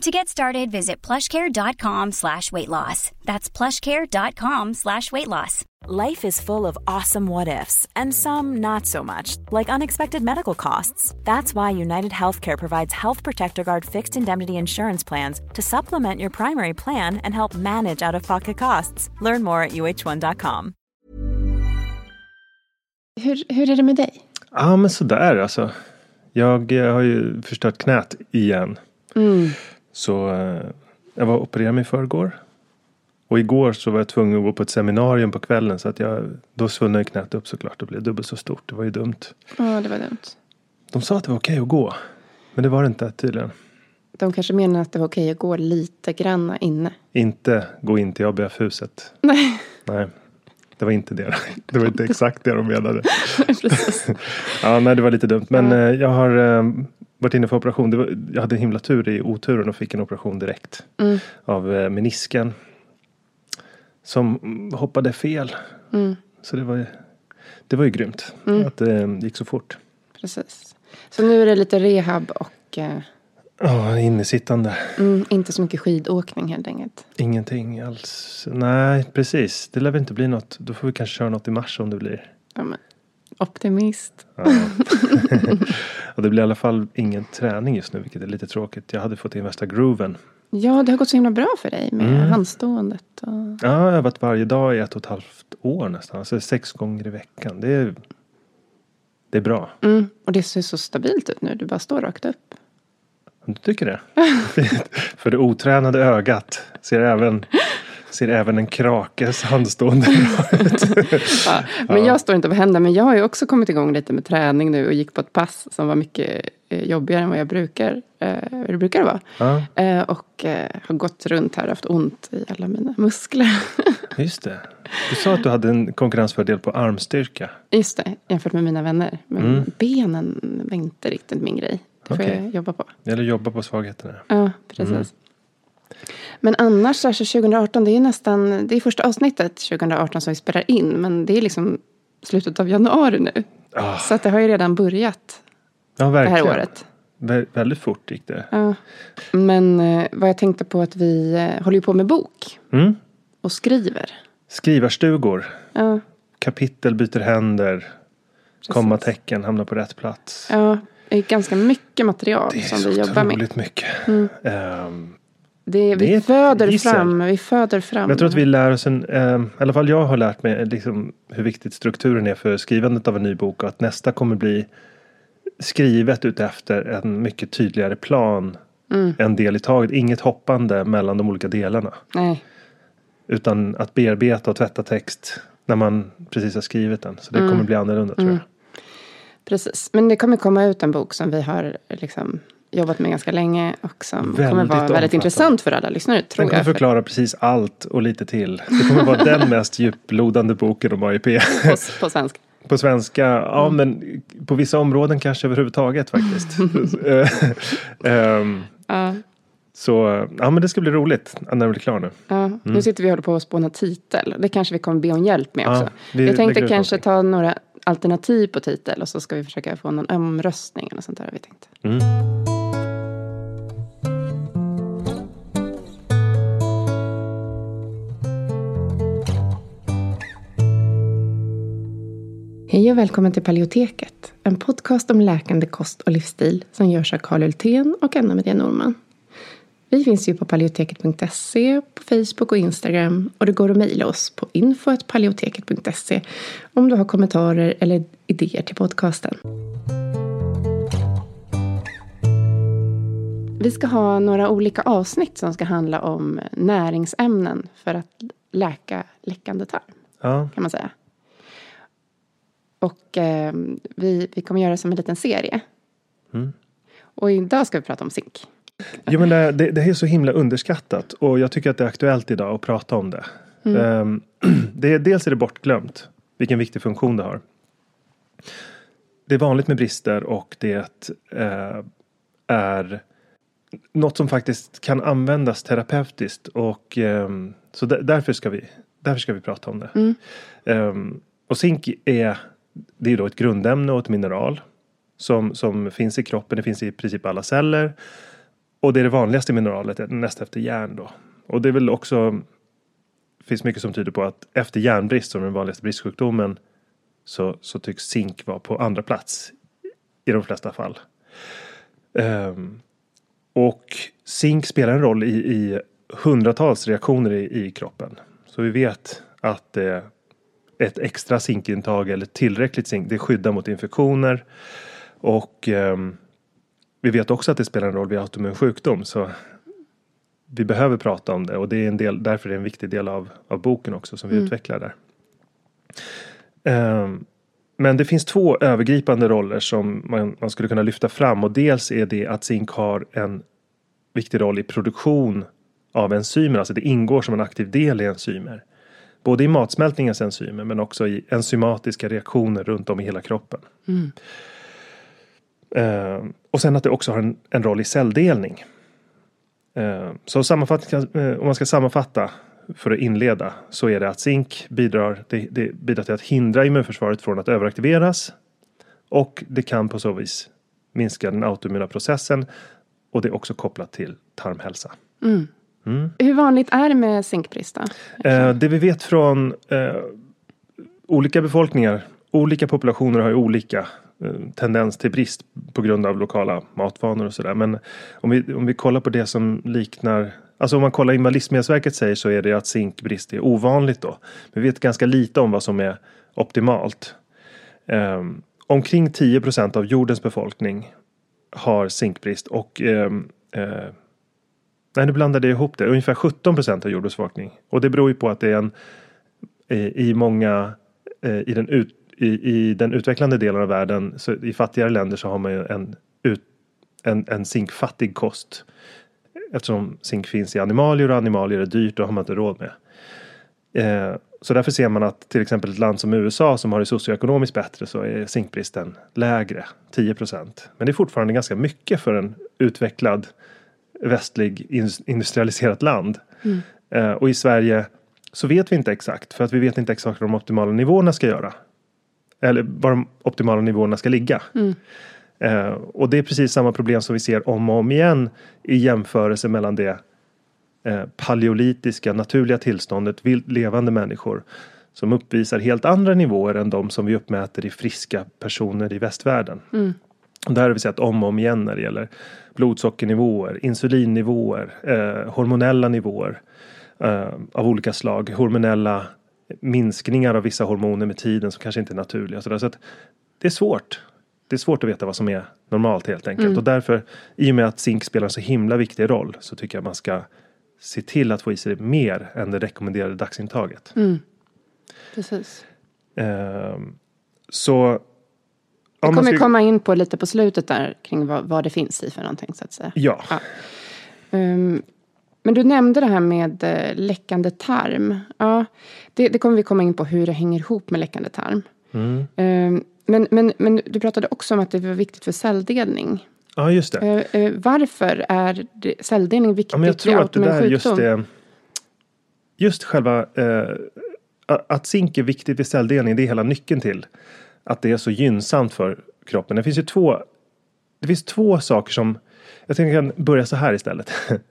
To get started, visit plushcare.com slash weight loss. That's plushcare.com slash weight loss. Life is full of awesome what ifs, and some not so much, like unexpected medical costs. That's why United Healthcare provides Health Protector Guard fixed indemnity insurance plans to supplement your primary plan and help manage out of pocket costs. Learn more at uh1.com. Hur, hur är det med dig? Ja, men sådär alltså. Jag eh, har ju förstört knät igen. Mm. Så eh, jag var och opererade mig i förrgår. Och igår så var jag tvungen att gå på ett seminarium på kvällen så att jag, då svullnade knät upp såklart och blev dubbelt så stort. Det var ju dumt. Ja, det var dumt. De sa att det var okej att gå. Men det var det inte tydligen. De kanske menar att det var okej att gå lite granna inne. Inte gå in till ABF-huset. Nej, Nej. Det var inte det. Det var inte exakt det de menade. Ja, nej det var lite dumt. Men Ja. eh, jag har eh, varit inne för operation. Var, jag hade himla tur i oturen och fick en operation direkt. Mm. Av eh, menisken. Som hoppade fel. Mm. Så det var, det var ju grymt. Mm. Att det gick så fort. Precis. Så nu är det lite rehab och eh, Ja, innesittande. mm, inte så mycket skidåkning helt enkelt. Ingenting alls. Nej, precis. Det lär väl inte bli något. Då får vi kanske köra något i mars om det blir. Ja, men, optimist. Ja. och det blir i alla fall ingen träning just nu, vilket är lite tråkigt. Jag hade fått in värsta grooven. Ja, det har gått så himla bra för dig med Mm. handståendet. Och... Ja, jag har övat varje dag i ett och ett halvt år nästan. Alltså sex gånger i veckan. Det är, det är bra. Mm, och det ser så stabilt ut nu. Du bara står rakt upp. Du tycker det? För det otränade ögat ser även Ser även en krakes handstående ut. Ja, men jag står inte på händer. Men jag har ju också kommit igång lite med träning nu och gick på ett pass som var mycket eh, jobbigare än vad jag brukar, eh, det brukar vara. Ja, Eh, och eh, har gått runt här och haft ont i alla mina muskler. just det. Du sa att du hade en konkurrensfördel på armstyrka. Just det, jämfört med mina vänner. Men Mm. benen var inte riktigt min grej. Det får Okej. jag jobba på. Det att jobba på svagheterna. Ja, precis. Mm. Men annars, så 2018, det är nästan, det är första avsnittet 2018 som vi spelar in. Men det är liksom slutet av januari nu. Ah, Så att det har ju redan börjat ja, det verkligen. här året. Vä- väldigt fort gick det. Ja. Men eh, vad jag tänkte på att vi eh, håller ju på med bok Mm. och skriver. Skrivarstugor. Ja, Kapitel byter händer. Kommatecken hamnar på rätt plats. Ja, det är ganska mycket material Det är som så vi jobbar med. otroligt mycket. Ehm, Det, vi Det är föder gissel. fram, vi föder fram. Men jag tror att vi lär oss en, eh, i alla fall jag har lärt mig liksom hur viktigt strukturen är för skrivandet av en ny bok och att nästa kommer bli skrivet utefter en mycket tydligare plan. Mm. En del i taget, inget hoppande mellan de olika delarna. Nej, Utan att bearbeta och tvätta text när man precis har skrivit den. Så det Mm. kommer bli annorlunda tror jag. Precis. Men det kommer komma ut en bok som vi har liksom jobbat med ganska länge och som kommer Väldigt vara väldigt intressant för alla lyssnare, tror Den kommer jag. För- förklara precis allt och lite till. Det kommer vara den mest djuplodande boken om AIP. På, på svenska. På svenska, ja Mm. men på vissa områden kanske överhuvudtaget faktiskt. Ehm, Ja, så ja men det ska bli roligt när den blir klar nu. ja. Nu sitter vi och håller på att spåna titel. Det kanske vi kommer be om hjälp med Ja, också. vi jag tänkte kanske någonting. ta några alternativ på titel och så ska vi försöka få någon omröstning eller sånt där har vi tänkt. Mm. Hej och välkommen till Paleoteket. En podcast om läkande kost och livsstil som görs av Karl Hultén och Anna Maria Norman. Vi finns ju på paleoteket.se, på Facebook och Instagram och det går att mejla oss på info.paleoteket.se om du har kommentarer eller idéer till podcasten. Vi ska ha några olika avsnitt som ska handla om näringsämnen för att läka läckande tarm Ja, kan man säga. Och eh, vi, vi kommer göra det som en liten serie. Mm. Och idag ska vi prata om zink. Jo, men det, det, det är så himla underskattat och jag tycker att det är aktuellt idag att prata om det. Ehm, det är, dels är det bortglömt vilken viktig funktion det har. Det är vanligt med brister och det eh, är något som faktiskt kan användas terapeutiskt och ehm, så där, därför, ska vi, därför ska vi prata om det. Mm. Ehm, och zink är, det är då ett grundämne och ett mineral som, som finns i kroppen. Det finns i princip alla celler. Och det är det vanligaste mineralet näst efter järn då. Och det är väl också finns mycket som tyder på att efter järnbrist som är den vanligaste bristsjukdomen så, så tycks zink vara på andra plats i de flesta fall. Um, och zink spelar en roll i, i hundratals reaktioner i, i kroppen. Så vi vet att eh, ett extra zinkintag eller tillräckligt zink det skyddar mot infektioner. Och um, vi vet också att det spelar en roll vid autoimmun sjukdom. Så vi behöver prata om det och det är en del, därför är det en viktig del av, av boken också som vi utvecklar där. Ehm, men det finns två övergripande roller som man, man skulle kunna lyfta fram och dels är det att zink har en viktig roll i produktion av enzymer, alltså det ingår som en aktiv del i enzymer. Både i matsmältningens enzymer men också i enzymatiska reaktioner runt om i hela kroppen. Eh, och sen att det också har en, en roll i celldelning. Eh, så sammanfattning, om man ska sammanfatta för att inleda så är det att zink bidrar, det, det bidrar till att hindra immunförsvaret från att överaktiveras och det kan på så vis minska den autoimmuna processen och det är också kopplat till tarmhälsa. Hur vanligt är det med zinkbrist? Eh, det vi vet från eh, olika befolkningar, olika populationer har ju olika Eh, tendens till brist på grund av lokala matvanor och sådär. Men om vi, om vi kollar på det som liknar Alltså om man kollar in vad Livsmedelsverket säger så är det att zinkbrist är ovanligt då. Vi vet ganska lite om vad som är optimalt. Um, omkring 10% av jordens befolkning har zinkbrist och um, uh, Nej, nu blandade jag ihop det. Ungefär 17 procent av jordens befolkning. Och det beror ju på att det är en i, i många eh, i, den ut, i, i den utvecklande delen av världen, så i fattigare länder så har man ju en, ut, en, en zinkfattig kost. Eftersom zink finns i animalier och animalier är dyrt, då har man inte råd med. Eh, så därför ser man att till exempel ett land som USA som har det socioekonomiskt bättre så är zinkbristen lägre, 10 procent. Men det är fortfarande ganska mycket för en utvecklad västlig industrialiserat land. Mm. Eh, och i Sverige så vet vi inte exakt för att vi vet inte exakt vad de optimala nivåerna ska göra. Eller var de optimala nivåerna ska ligga. Mm. Eh, och det är precis samma problem som vi ser om och om igen i jämförelse mellan det eh, paleolitiska naturliga tillståndet, vilt levande människor som uppvisar helt andra nivåer än de som vi uppmäter i friska personer i västvärlden. Mm. Det här har vi sett om och om igen när det gäller blodsockernivåer, insulinnivåer, eh, hormonella nivåer eh, av olika slag. Hormonella minskningar av vissa hormoner med tiden som kanske inte är naturliga. Så, så att det är svårt. Det är svårt att veta vad som är normalt helt enkelt. Mm. Och därför, i och med att zink spelar en så himla viktig roll, så tycker jag man ska se till att få i sig mer än det rekommenderade dagsintaget. Mm. Precis. Eh, så vi kommer ska... komma in på lite på slutet där kring vad, vad, det finns i för någonting så att säga. Ja. ja. Um, men du nämnde det här med uh, läckande tarm. Ja, det, det, kommer vi komma in på hur det hänger ihop med läckande tarm. Mm. Um, men, men, men du pratade också om att det var viktigt för celldelning. Ja, just det. Uh, uh, varför är celldelning viktigt ja, men jag tror att det där Just, det, just själva att zink är viktigt vid celldelning, det är hela nyckeln till att det är så gynnsamt för kroppen. Det finns ju två, det finns två saker som, jag tänker jag kan börja så här istället.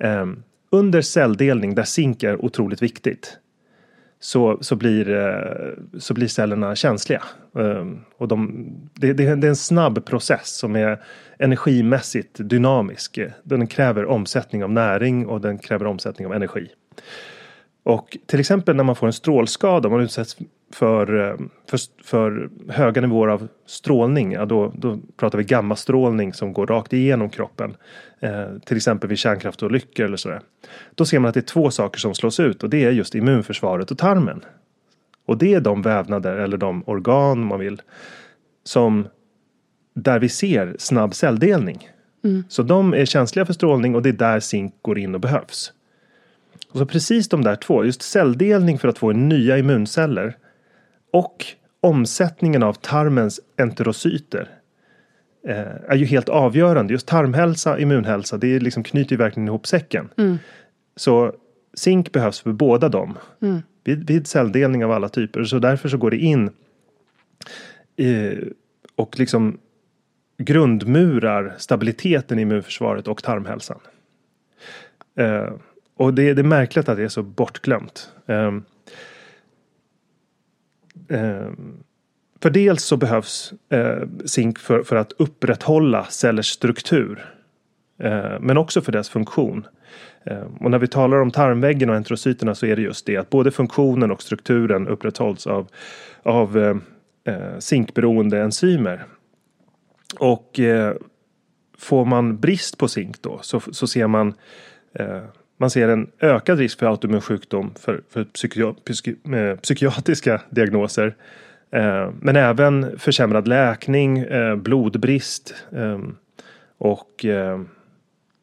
Ehm, under celldelning där zink är otroligt viktigt så, så, blir, eh, så blir cellerna känsliga. Ehm, och de, det, det, det, är en snabb process som är energimässigt dynamisk. Den kräver omsättning av näring och den kräver omsättning av energi. Och till exempel när man får en strålskada, om man utsätts för, eh, för, för, höga nivåer av strålning, ja då, då pratar vi gammastrålning som går rakt igenom kroppen. Eh, till exempel vid kärnkraftsolyckor eller sådär. Då ser man att det är två saker som slås ut och det är just immunförsvaret och tarmen. Och det är de vävnader eller de organ man vill som där vi ser snabb celldelning. Mm. Så de är känsliga för strålning och det är där zink går in och behövs. Och så precis de där två, just celldelning för att få nya immunceller och omsättningen av tarmens enterocyter eh, är ju helt avgörande. Just tarmhälsa, immunhälsa, det liksom knyter ju verkligen ihop säcken. Mm. Så zink behövs för båda dem. Mm. Vid, vid celldelning av alla typer. Så därför så går det in eh, och liksom grundmurar stabiliteten i immunförsvaret och tarmhälsan. Eh, och det, det är märkligt att det är så bortglömt. Um, um, för dels så behövs uh, zink för, för att upprätthålla cellers struktur. Uh, men också för dess funktion. Uh, och när vi talar om tarmväggen och enterocyterna så är det just det att både funktionen och strukturen upprätthålls av, av uh, zinkberoende enzymer. Och får man brist på zink då så, så ser man man ser en ökad risk för autoimmun sjukdom för, för psyki psyki eh, psykiatriska diagnoser. Eh, men även försämrad läkning, eh, blodbrist eh, och eh,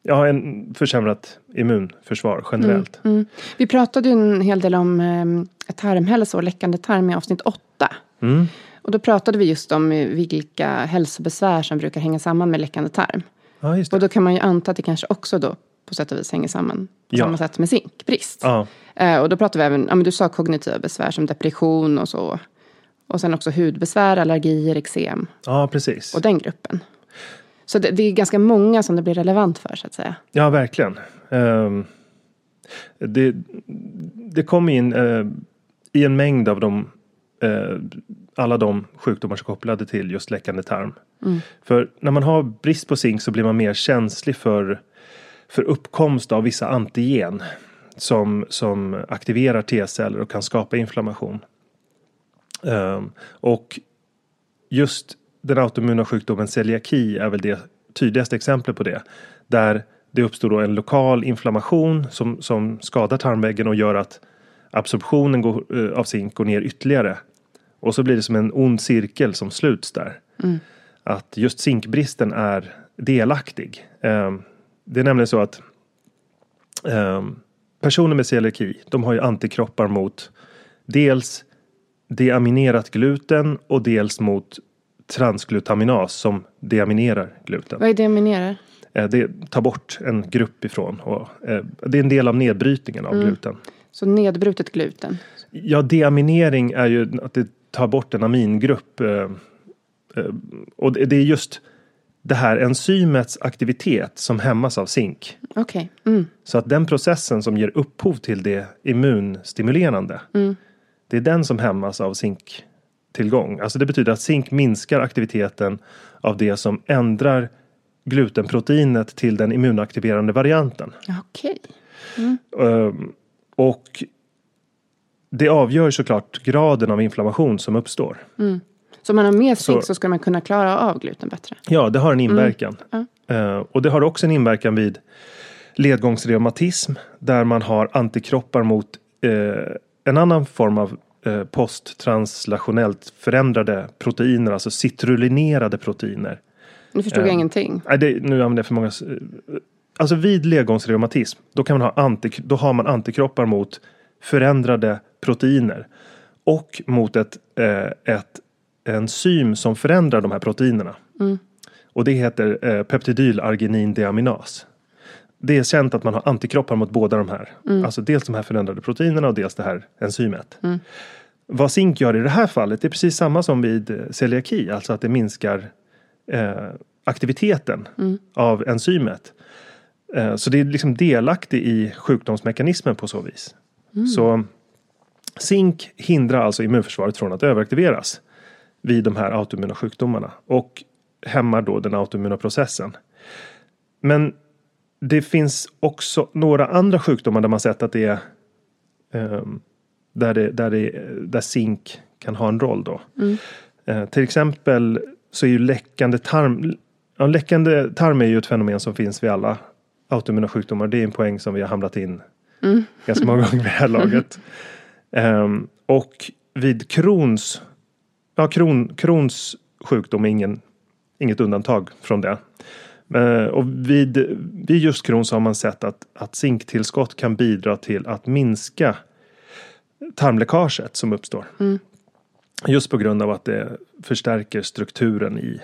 ja, en försämrat immunförsvar generellt. Mm, mm. Vi pratade ju en hel del om eh, tarmhälsa och läckande tarm i avsnitt 8. Mm. Och då pratade vi just om vilka hälsobesvär som brukar hänga samman med läckande tarm. Ja, och då kan man ju anta att det kanske också då på sätt och vis hänger samman på ja. samma sätt med zinkbrist. Ja. Eh, och då pratar vi även, ja men du sa kognitiva besvär som depression och så. Och sen också hudbesvär, allergier, eksem. Ja, precis. Och den gruppen. Så det, det, är ganska många som det blir relevant för så att säga. Ja, verkligen. Um, det, det kommer in uh, i en mängd av de uh, alla de sjukdomar som är kopplade till just läckande tarm. Mm. För när man har brist på zink så blir man mer känslig för för uppkomst av vissa antigen som, som aktiverar T-celler och kan skapa inflammation. Um, och just den autoimmuna sjukdomen celiaki är väl det tydligaste exemplet på det. Där det uppstår då en lokal inflammation som, som skadar tarmväggen och gör att absorptionen går, eh, av zink går ner ytterligare. Och så blir det som en ond cirkel som sluts där. Att just zinkbristen är delaktig. Eh, det är nämligen så att eh, personer med celiaki, de har ju antikroppar mot dels deaminerat gluten och dels mot transglutaminas som deaminerar gluten. Vad är det minerar? Eh, det tar bort en grupp ifrån och eh, det är en del av nedbrytningen av gluten. Så nedbrutet gluten. Ja, deaminering är ju att det tar bort en amingrupp. eh, eh, Och det är just det här enzymets aktivitet som hämmas av zink. Okej. Mm. Så att den processen som ger upphov till det immunstimulerande. Det är den som hämmas av zinktillgång. Alltså det betyder att zink minskar aktiviteten av det som ändrar glutenproteinet till den immunaktiverande varianten. Okej. Ehm, och det avgör såklart graden av inflammation som uppstår. Så om man har mer zink Så- så ska man kunna klara av gluten bättre? Ja, det har en inverkan. Ja. Eh, och det har också en inverkan vid ledgångsreumatism där man har antikroppar mot eh, en annan form av eh, posttranslationellt förändrade proteiner, alltså citrulinerade proteiner. Nu förstod jag ingenting. Nej, det, nu använder jag för många. Alltså vid ledgångsreumatism, då, kan man ha antik, då har man antikroppar mot förändrade proteiner. Och mot ett, eh, ett enzym som förändrar de här proteinerna. Och det heter eh, peptidylarginindeaminas. Det är känt att man har antikroppar mot båda de här. Alltså dels de här förändrade proteinerna och dels det här enzymet. Vad zink gör i det här fallet är precis samma som vid eh, celiaki. Alltså att det minskar eh, aktiviteten av enzymet. Eh, så det är liksom delaktig i sjukdomsmekanismen på så vis. Så zink hindrar alltså immunförsvaret från att överaktiveras vid de här autoimmuna sjukdomarna och hämmar då den autoimmuna processen. Men det finns också några andra sjukdomar där man sett att det är ehm, där, det, där, det, där zink kan ha en roll då. Eh, till exempel så är ju läckande tarm ja, läckande tarm är ju ett fenomen som finns vid alla autoimmuna sjukdomar. Det är en poäng som vi har hamnat in ganska många gånger vid det här laget. Ehm, och vid Crohns, ja, Crohn, Crohns sjukdom är ingen, inget undantag från det. Eh, och vid, vid just Crohn så har man sett att, att zinktillskott kan bidra till att minska tarmläckaget som uppstår. Just på grund av att det förstärker strukturen i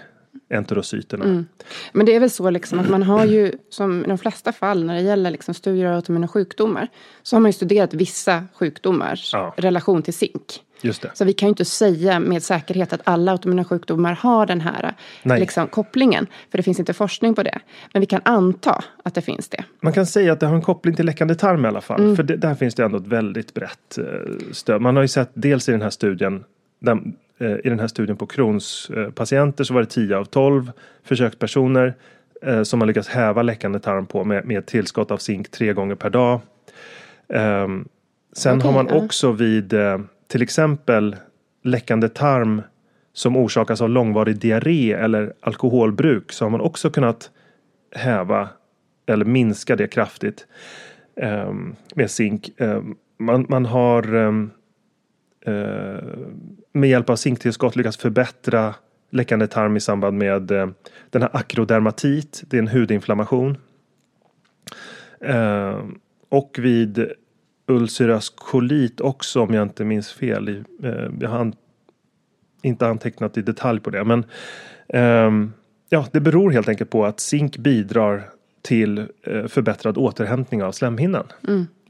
enterocyterna. Men det är väl så liksom att man har ju, som i de flesta fall när det gäller liksom studier av autoimmuna sjukdomar, så har man ju studerat vissa sjukdomars Ja. relation till zink. Just det. Så vi kan ju inte säga med säkerhet att alla autoimmuna sjukdomar har den här Nej. liksom, kopplingen. För det finns inte forskning på det. Men vi kan anta att det finns det. Man kan säga att det har en koppling till läckande tarm i alla fall. För det, där finns det ändå ett väldigt brett eh, stöd. Man har ju sett dels i den här studien där, eh, i den här studien på Crohns eh, patienter så var det 10 av 12 försökspersoner eh, som har lyckats häva läckande tarm på med, med tillskott av zink tre gånger per dag. Ehm, sen Okej, har man ja. också vid eh, till exempel läckande tarm som orsakas av långvarig diarré eller alkoholbruk så har man också kunnat häva eller minska det kraftigt eh, med zink. Eh, man, man har ehm, eh, med hjälp av zinktillskott lyckats förbättra läckande tarm i samband med eh, den här akrodermatit. Det är en hudinflammation. Ehm, och vid ulcerös kolit också om jag inte minns fel. I, eh, jag har inte antecknat i detalj på det. Men ehm, ja, det beror helt enkelt på att zink bidrar till eh, förbättrad återhämtning av slemhinnan.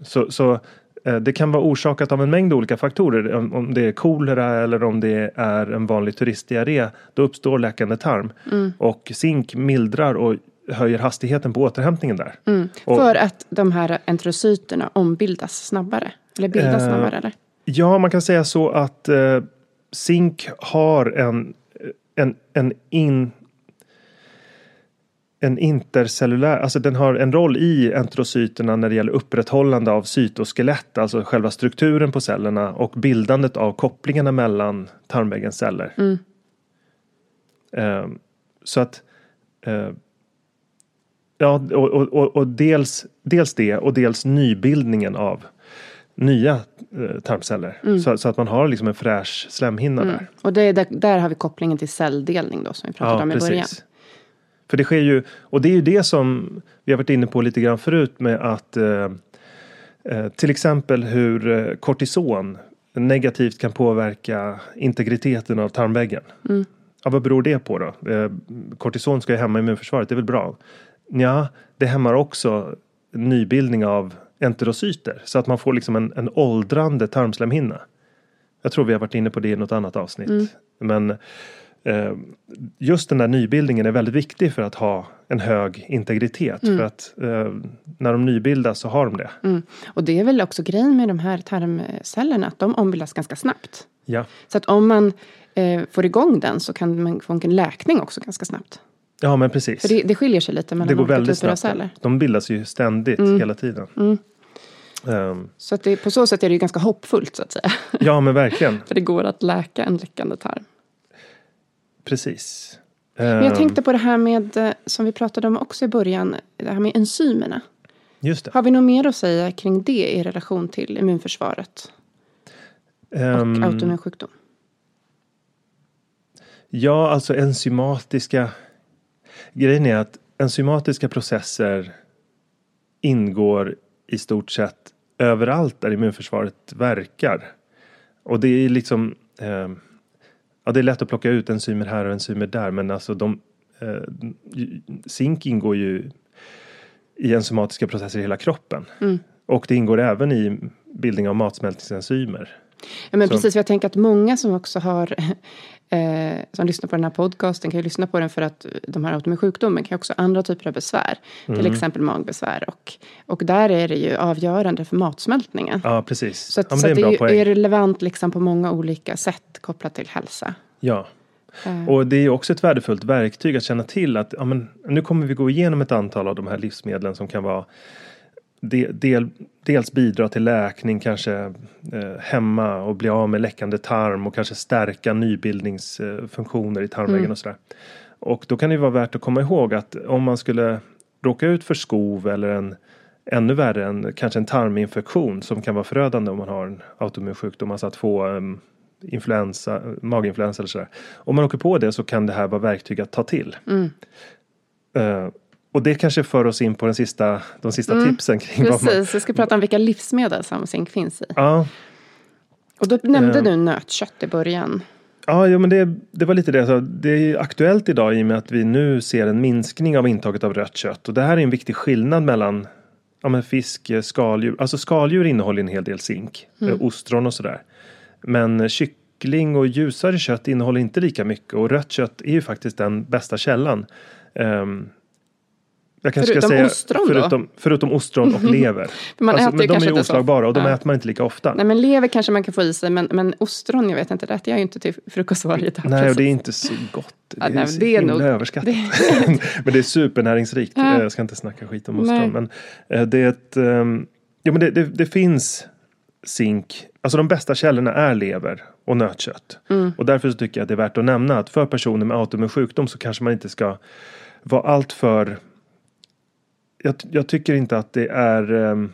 Så, så eh, det kan vara orsakat av en mängd olika faktorer. Om, det är kolera eller om det är en vanlig turistdiarré. Då uppstår läckande tarm. Och zink mildrar och höjer hastigheten på återhämtningen där. Och- För att de här enterocyterna ombildas snabbare. Eller bildas Eh, snabbare. Eller? Ja, man kan säga så att eh, zink har en, en, en, in, en intercellulär, alltså den har en roll i enterocyterna när det gäller upprätthållande av cytoskelett, alltså själva strukturen på cellerna och bildandet av kopplingarna mellan tarmväggens celler. Eh, så att eh, Ja, och, och, och, dels, dels det och dels nybildningen av nya eh, tarmceller. Så, så att man har liksom en fräsch slemhinna där. Och det är där, där har vi kopplingen till celldelning då som vi pratade om i början. För det sker ju, och det är ju det som vi har varit inne på lite grann förut med att eh, eh, till exempel hur eh, kortison negativt kan påverka integriteten av tarmväggen. Mm. Ja, vad beror det på då? Eh, kortison ska ju hämma immunförsvaret, det är väl bra? Ja, det hämmar också nybildning av enterocyter så att man får liksom en, en åldrande tarmslemhinna. Jag tror vi har varit inne på det i något annat avsnitt. Mm. Men eh, just den där nybildningen är väldigt viktig för att ha en hög integritet. För att eh, när de nybildas så har de det. Mm. Och det är väl också grejen med de här tarmcellerna, att de ombildas ganska snabbt. Ja, Så att om man eh, får igång den så kan man få en läkning också ganska snabbt. Ja men precis. För det, det skiljer sig lite mellan det går olika väldigt typer av snabbt. celler. De bildas ju ständigt Mm. hela tiden. Ehm, Så att det, på så sätt är det ju ganska hoppfullt så att säga. ja men verkligen. För det går att läka en läckande tarm. Precis. Men jag Ehm, tänkte på det här med, eh, som vi pratade om också i början, det här med enzymerna. Just det. Har vi något mer att säga kring det i relation till immunförsvaret och Ehm, autoimmun sjukdom? Ja, alltså enzymatiska... Grejen är att enzymatiska processer ingår i stort sett överallt där immunförsvaret verkar. Och det är liksom... Eh, ja, det är lätt att plocka ut enzymer här och enzymer där men alltså de... Eh, zink ingår ju i enzymatiska processer i hela kroppen. Och det ingår även i bildning av matsmältningsenzymer. Ja, men Så- precis, jag tänker att många som också har eh, som lyssnar på den här podcasten kan ju lyssna på den för att de har autoimmun sjukdomen kan ju också ha andra typer av besvär. Mm. Till exempel magbesvär. Och, och där är det ju avgörande för matsmältningen. Ja, precis. Så, att, ja, så det är en det är, är relevant liksom på många olika sätt kopplat till hälsa. Ja. Eh, Och det är också ett värdefullt verktyg att känna till att ja, men, nu kommer vi gå igenom ett antal av de här livsmedlen som kan vara del, del, dels bidra till läkning, kanske eh, hämma och bli av med läckande tarm och kanske stärka nybildningsfunktioner i tarmväggen Mm. och sådär. Och då kan det vara värt att komma ihåg att om man skulle råka ut för skov eller en ännu värre en kanske en tarminfektion som kan vara förödande om man har en autoimmun sjukdom, alltså att få um, influensa, maginfluensa eller sådär. Om man åker på det så kan det här vara verktyg att ta till. Mm. Eh, och det kanske för oss in på den sista, de sista tipsen kring vad man... Mm. Precis, jag ska prata om vilka livsmedel som zink finns i. Ja, Och då nämnde Eh. du nötkött i början. Ja, ja men det, det var lite det. Alltså, det är aktuellt idag i och med att vi nu ser en minskning av intaget av rött kött. Och det här är en viktig skillnad mellan ja, men fisk, eh, skaldjur. Alltså skaldjur innehåller en hel del zink, eh, ostron och sådär. Men eh, kyckling och ljusare kött innehåller inte lika mycket. Och rött kött är ju faktiskt den bästa källan. Ehm, jag kanske Förutom ska säga, ostron då? förutom, förutom ostron och lever. För man alltså, äter men de är ju oslagbara och de Ja. äter man inte lika ofta. Nej men lever kanske man kan få i sig men, men ostron, jag vet inte, det äter jag ju inte till frukost varje dag. Nej, och det är inte så gott. Det Ja, är, nej, det är nog- överskattat. men det är supernäringsrikt. Ja. Jag ska inte snacka skit om Nej. ostron. Men eh, det är ett... ehm, Jo, men det, det, det finns zink. Alltså de bästa källorna är lever och nötkött. Mm. Och därför tycker jag att det är värt att nämna att för personer med autoimmun sjukdom så kanske man inte ska vara allt för... Jag, jag tycker inte att det är... Eh,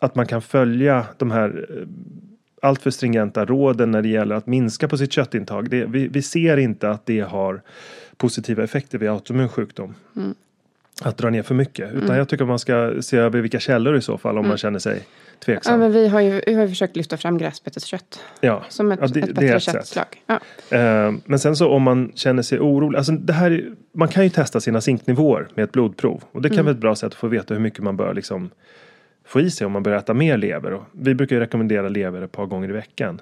att man kan följa de här eh, alltför stringenta råden när det gäller att minska på sitt köttintag. Det, vi, vi ser inte att det har positiva effekter vid autoimmun sjukdom. Mm. Att dra ner för mycket. Utan jag tycker att man ska se över vilka källor i så fall om man känner sig Ja, tveksam. men vi har ju vi har ju försökt lyfta fram gräsbeteskött Ja, som ett, ja, det, ett det bättre ett sätt. köttslag. Ja. Eh, Men sen så om man känner sig orolig. Alltså det här, är- man kan ju testa sina zinknivåer med ett blodprov. Och det kan vara ett bra sätt att få veta hur mycket man bör liksom få i sig om man börjar äta mer lever. Och vi brukar ju rekommendera lever ett par gånger i veckan.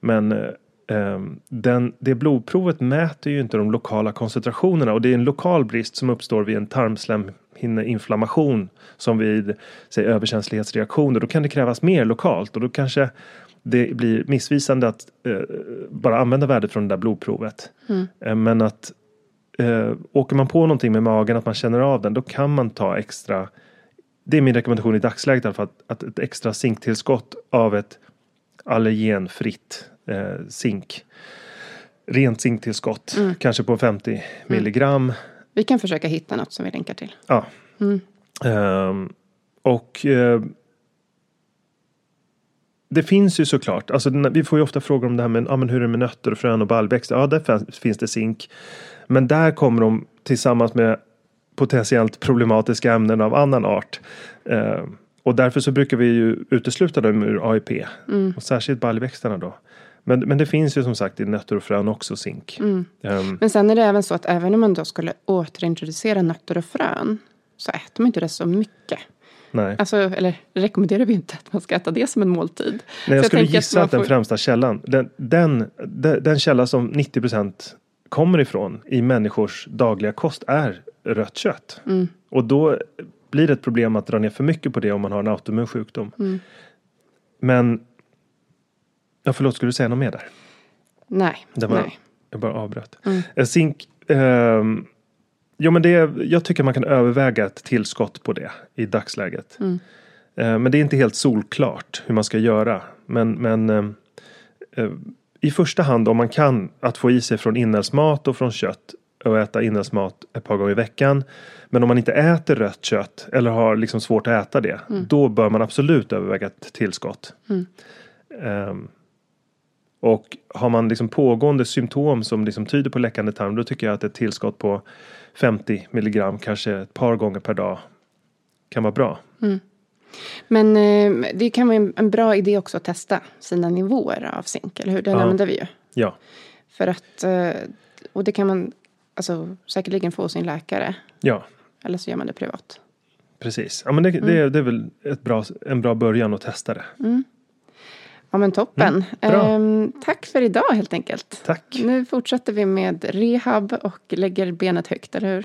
Men eh, eh, den, det blodprovet mäter ju inte de lokala koncentrationerna och det är en lokal brist som uppstår vid en tarmslemhinneinflammation som vid säg, överkänslighetsreaktioner. Då kan det krävas mer lokalt och då kanske det blir missvisande att eh, bara använda värdet från det där blodprovet. Eh, men att eh, åker man på någonting med magen, att man känner av den, då kan man ta extra det är min rekommendation i dagsläget i alla fall, att, att ett extra zinktillskott av ett allergenfritt eh, zink. Rent zinktillskott, kanske på 50 milligram. Vi kan försöka hitta något som vi länkar till. Ja, Mm. Ehm, och eh, det finns ju såklart, alltså vi får ju ofta frågor om det här med ja, men hur är det med nötter och frön och baljväxter. Ja, där finns- det zink. Men där kommer de tillsammans med potentiellt problematiska ämnen av annan art. Ehm, och därför så brukar vi ju utesluta dem ur AIP. Och särskilt baljväxterna då. Men, men det finns ju som sagt i nötter och frön också zink. Ehm, Men sen är det även så att även om man då skulle återintroducera nötter och frön så äter man inte det så mycket. nej. Alltså, eller rekommenderar vi inte att man ska äta det som en måltid. Nej, Så jag skulle gissa man att den får- främsta källan, den, den, den, den källa som 90% kommer ifrån i människors dagliga kost är rött kött. Mm. Och då blir det ett problem att dra ner för mycket på det om man har en autoimmun sjukdom. Mm. Men, ja förlåt, skulle du säga något mer där? Nej. Det var, nej. Jag bara avbröt. Mm. Eh, Zink, ehm, jo men det, jag tycker man kan överväga ett tillskott på det i dagsläget. Mm. Eh, men det är inte helt solklart hur man ska göra. Men, men ehm, eh, i första hand om man kan att få i sig från inälvsmat och från kött och äta inälvsmat ett par gånger i veckan. Men om man inte äter rött kött eller har liksom svårt att äta det. Då bör man absolut överväga ett tillskott. Ehm, och har man liksom pågående symptom som liksom tyder på läckande tarm. Då tycker jag att ett tillskott på 50 milligram kanske ett par gånger per dag kan vara bra. Men eh, det kan vara en, bra idé också att testa sina nivåer av zink, eller hur? Den Ja. använder vi ju. Ja, För att, eh, och det kan man alltså, säkerligen få sin läkare. ja. Eller så gör man det privat. Precis. Ja, men det, det, det är väl ett bra, en bra början att testa det. Ja men toppen. bra. Ehm, tack för idag helt enkelt. Tack. Nu fortsätter vi med rehab och lägger benet högt, eller hur?